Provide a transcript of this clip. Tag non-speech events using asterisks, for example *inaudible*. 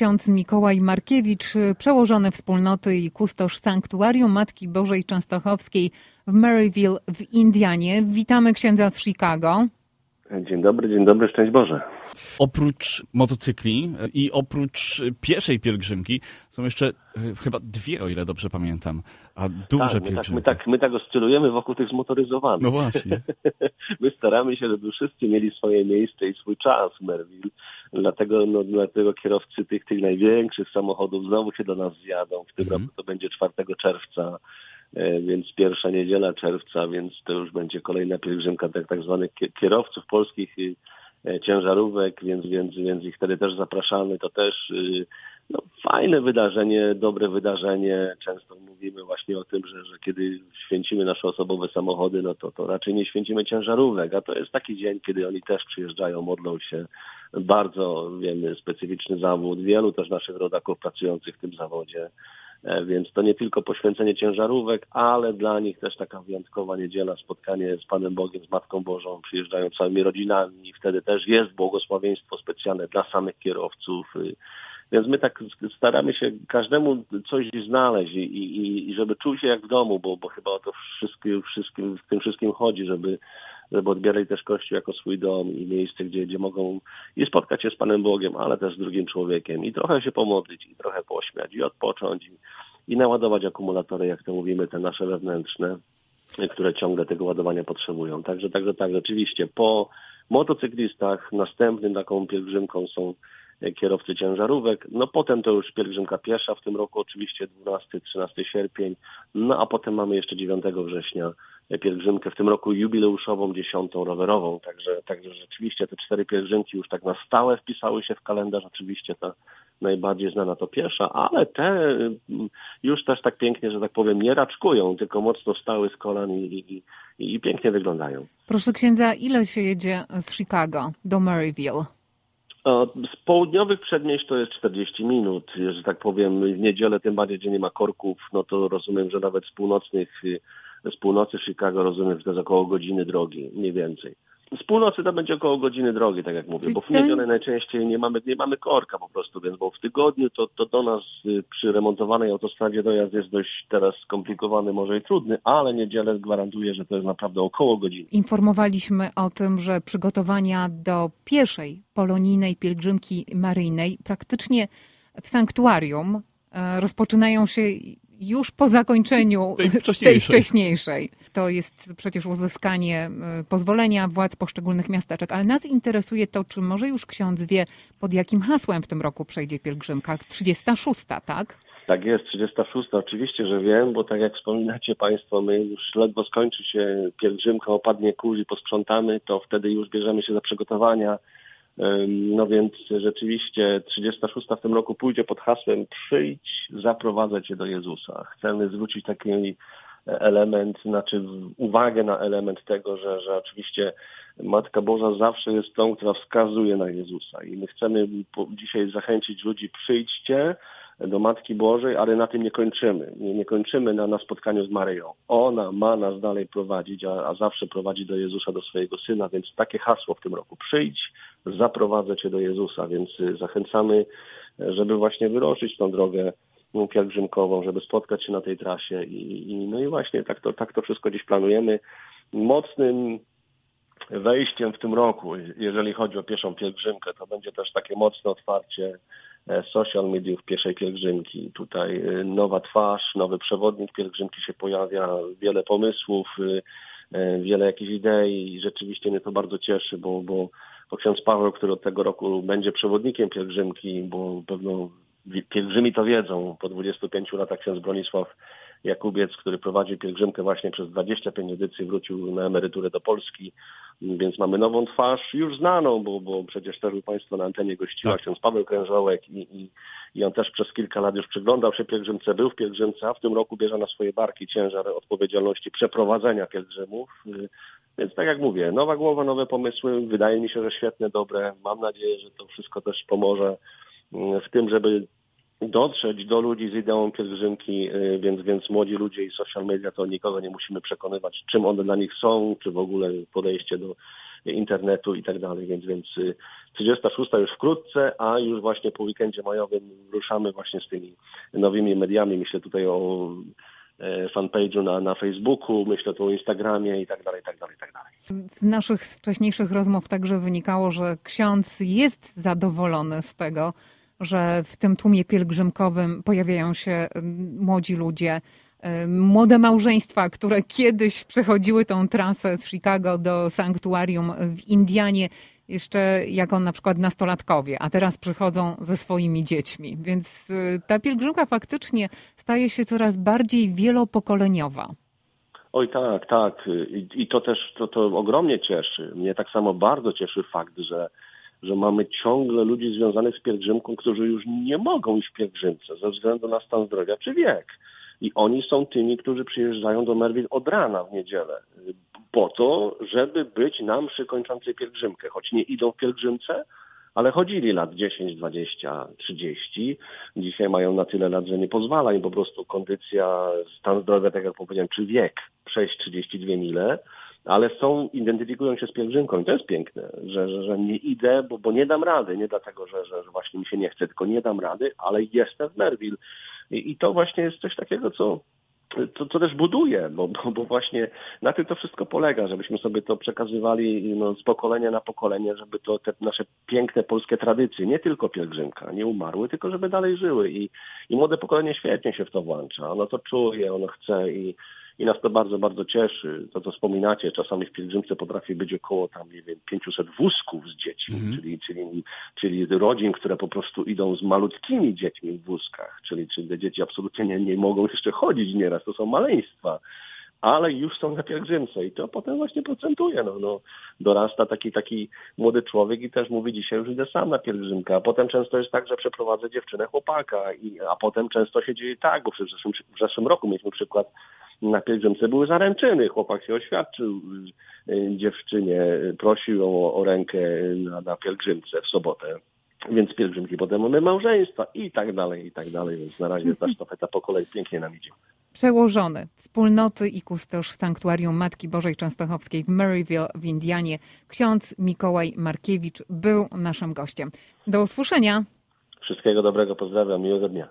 ksiądz Mikołaj Markiewicz, przełożony wspólnoty i kustosz Sanktuarium Matki Bożej Częstochowskiej w Maryville w Indianie. Witamy księdza z Chicago. Dzień dobry, dzień dobry, szczęść Boże. Oprócz motocykli i oprócz pieszej pielgrzymki są jeszcze e, chyba dwie, o ile dobrze pamiętam, a duże tak, pielgrzymki. My tak, my, tak, my tak oscylujemy wokół tych zmotoryzowanych. No właśnie. *laughs* my staramy się, żeby wszyscy mieli swoje miejsce i swój czas w Merville. Dlatego, no, dlatego kierowcy tych, tych największych samochodów znowu się do nas zjadą. W tym mhm. roku to będzie 4 czerwca E, więc pierwsza niedziela czerwca, więc to już będzie kolejna pielgrzymka tak, tak zwanych kierowców polskich ciężarówek, więc, więc, więc ich wtedy też zapraszamy. To też y, no, fajne wydarzenie, dobre wydarzenie. Często mówimy właśnie o tym, że, że kiedy święcimy nasze osobowe samochody, no to, to raczej nie święcimy ciężarówek, a to jest taki dzień, kiedy oni też przyjeżdżają, modlą się. Bardzo, wiemy, specyficzny zawód. Wielu też naszych rodaków pracujących w tym zawodzie E, więc to nie tylko poświęcenie ciężarówek, ale dla nich też taka wyjątkowa niedziela, spotkanie z Panem Bogiem, z Matką Bożą, przyjeżdżają całymi rodzinami i wtedy też jest błogosławieństwo specjalne dla samych kierowców. Więc my tak staramy się każdemu coś znaleźć i, i, i żeby czuł się jak w domu, bo, bo chyba o to wszystkim, wszystkim, w tym wszystkim chodzi, żeby żeby odbierali też Kościół jako swój dom i miejsce, gdzie, gdzie mogą i spotkać się z Panem Bogiem, ale też z drugim człowiekiem i trochę się pomodlić, i trochę pośmiać, i odpocząć, i, i naładować akumulatory, jak to mówimy, te nasze wewnętrzne, które ciągle tego ładowania potrzebują. Także, także tak, rzeczywiście po motocyklistach następnym taką pielgrzymką są kierowcy ciężarówek. No potem to już pielgrzymka piesza w tym roku, oczywiście 12-13 sierpień, no a potem mamy jeszcze 9 września pielgrzymkę w tym roku jubileuszową, dziesiątą rowerową. Także, także rzeczywiście te cztery pielgrzymki już tak na stałe wpisały się w kalendarz. Oczywiście ta najbardziej znana to piesza, ale te mm, już też tak pięknie, że tak powiem, nie raczkują, tylko mocno stały z kolan i, i, i pięknie wyglądają. Proszę księdza, ile się jedzie z Chicago do Maryville? Z południowych przedmieść to jest 40 minut. Że tak powiem, w niedzielę, tym bardziej, gdzie nie ma korków, no to rozumiem, że nawet z północnych z północy Chicago rozumiem, że to jest około godziny drogi, mniej więcej. Z północy to będzie około godziny drogi, tak jak mówię, bo w niedzielę najczęściej nie mamy, nie mamy korka po prostu, więc bo w tygodniu to, to do nas y, przy remontowanej autostradzie dojazd jest dość teraz skomplikowany, może i trudny, ale niedzielę gwarantuję, że to jest naprawdę około godziny. Informowaliśmy o tym, że przygotowania do pierwszej polonijnej pielgrzymki maryjnej praktycznie w sanktuarium e, rozpoczynają się już po zakończeniu tej wcześniejszej. tej wcześniejszej. To jest przecież uzyskanie y, pozwolenia władz poszczególnych miasteczek, ale nas interesuje to, czy może już ksiądz wie, pod jakim hasłem w tym roku przejdzie pielgrzymka. 36, tak? Tak jest, 36. Oczywiście, że wiem, bo tak jak wspominacie Państwo, my już ledwo skończy się pielgrzymka, opadnie kurz i posprzątamy, to wtedy już bierzemy się za przygotowania no więc rzeczywiście 36 w tym roku pójdzie pod hasłem przyjdź, zaprowadzę cię do Jezusa. Chcemy zwrócić taki element, znaczy uwagę na element tego, że, że oczywiście Matka Boża zawsze jest tą, która wskazuje na Jezusa i my chcemy dzisiaj zachęcić ludzi przyjdźcie, do Matki Bożej, ale na tym nie kończymy. Nie, nie kończymy na, na spotkaniu z Maryją. Ona ma nas dalej prowadzić, a, a zawsze prowadzi do Jezusa, do swojego Syna, więc takie hasło w tym roku. Przyjdź, zaprowadzę Cię do Jezusa, więc y, zachęcamy, żeby właśnie wyruszyć tą drogę pielgrzymkową, żeby spotkać się na tej trasie i, i no i właśnie tak to, tak to wszystko dziś planujemy. Mocnym wejściem w tym roku, jeżeli chodzi o pieszą pielgrzymkę, to będzie też takie mocne otwarcie social mediów pierwszej pielgrzymki. Tutaj e, nowa twarz, nowy przewodnik pielgrzymki się pojawia, wiele pomysłów, e, wiele jakichś idei i rzeczywiście mnie to bardzo cieszy, bo, bo, bo ksiądz Paweł, który od tego roku będzie przewodnikiem pielgrzymki, bo pewno pielgrzymi to wiedzą, po 25 latach ksiądz Bronisław Jakubiec, który prowadził pielgrzymkę właśnie przez 25 edycji, wrócił na emeryturę do Polski, więc mamy nową twarz, już znaną, bo, bo przecież też u Państwa na antenie gościła tak. ksiądz Paweł Krężołek i, i, i on też przez kilka lat już przyglądał się pielgrzymce, był w pielgrzymce, a w tym roku bierze na swoje barki ciężar odpowiedzialności przeprowadzenia pielgrzymów. Więc tak jak mówię, nowa głowa, nowe pomysły, wydaje mi się, że świetne, dobre. Mam nadzieję, że to wszystko też pomoże w tym, żeby dotrzeć do ludzi z ideą pielgrzymki, y, więc, więc młodzi ludzie i social media to nikogo nie musimy przekonywać, czym one dla nich są, czy w ogóle podejście do internetu i tak dalej, więc, więc 36 już wkrótce, a już właśnie po weekendzie majowym ruszamy właśnie z tymi nowymi mediami. Myślę tutaj o e, fanpage'u na, na Facebooku, myślę tu o Instagramie i tak dalej, i tak dalej, i tak dalej. Z naszych wcześniejszych rozmów także wynikało, że ksiądz jest zadowolony z tego, że w tym tłumie pielgrzymkowym pojawiają się młodzi ludzie, młode małżeństwa, które kiedyś przechodziły tą trasę z Chicago do sanktuarium w Indianie, jeszcze jako na przykład nastolatkowie, a teraz przychodzą ze swoimi dziećmi. Więc y, ta pielgrzymka faktycznie staje się coraz bardziej wielopokoleniowa. Oj tak, tak. I, i to też to, to ogromnie cieszy. Mnie tak samo bardzo cieszy fakt, że że mamy ciągle ludzi związanych z pielgrzymką, którzy już nie mogą iść w pielgrzymce ze względu na stan zdrowia czy wiek. I oni są tymi, którzy przyjeżdżają do Merwil od rana w niedzielę po to, żeby być na mszy kończącej pielgrzymkę. Choć nie idą w pielgrzymce, ale chodzili lat 10, 20, 30. Dzisiaj mają na tyle lat, że nie pozwala im po prostu kondycja, stan zdrowia, tak jak powiedziałem, czy wiek przejść 32 mile ale są, identyfikują się z pielgrzymką i to jest piękne, że, że, że nie idę, bo, bo nie dam rady, nie dlatego, że, że, że właśnie mi się nie chce, tylko nie dam rady, ale jestem w Merville. I, i to właśnie jest coś takiego, co, to, to też buduje, bo, bo, bo, właśnie na tym to wszystko polega, żebyśmy sobie to przekazywali no, z pokolenia na pokolenie, żeby to te nasze piękne polskie tradycje, nie tylko pielgrzymka, nie umarły, tylko żeby dalej żyły. I, i młode pokolenie świetnie się w to włącza, ono to czuje, ono chce i, i nas to bardzo, bardzo cieszy. To, co wspominacie, czasami w pielgrzymce potrafi być około tam, nie wiem, 500 wózków z dziećmi, mm czyli, czyli, czyli rodzin, które po prostu idą z malutkimi dziećmi w wózkach, czyli, czyli te dzieci absolutnie nie, nie mogą jeszcze chodzić nieraz, to są maleństwa. Ale już są na pielgrzymce i to potem właśnie procentuje. No, no, dorasta taki taki młody człowiek i też mówi dzisiaj już idę sam na pielgrzymkę, a potem często jest tak, że przeprowadzę dziewczynę chłopaka, i, a potem często się dzieje tak, bo w zeszłym, w zeszłym roku mieliśmy przykład na pielgrzymce były zaręczyny. Chłopak się oświadczył y, dziewczynie, prosił o, o rękę na, na pielgrzymce w sobotę. Więc pielgrzymki potem mamy małżeństwa i tak dalej, i tak dalej. Więc na razie ta sztafeta po kolei pięknie nam idzie. Przełożony wspólnoty i kustosz Sanktuarium Matki Bożej Częstochowskiej w Maryville w Indianie, ksiądz Mikołaj Markiewicz był naszym gościem. Do usłyszenia. Wszystkiego dobrego, pozdrawiam, miłego dnia.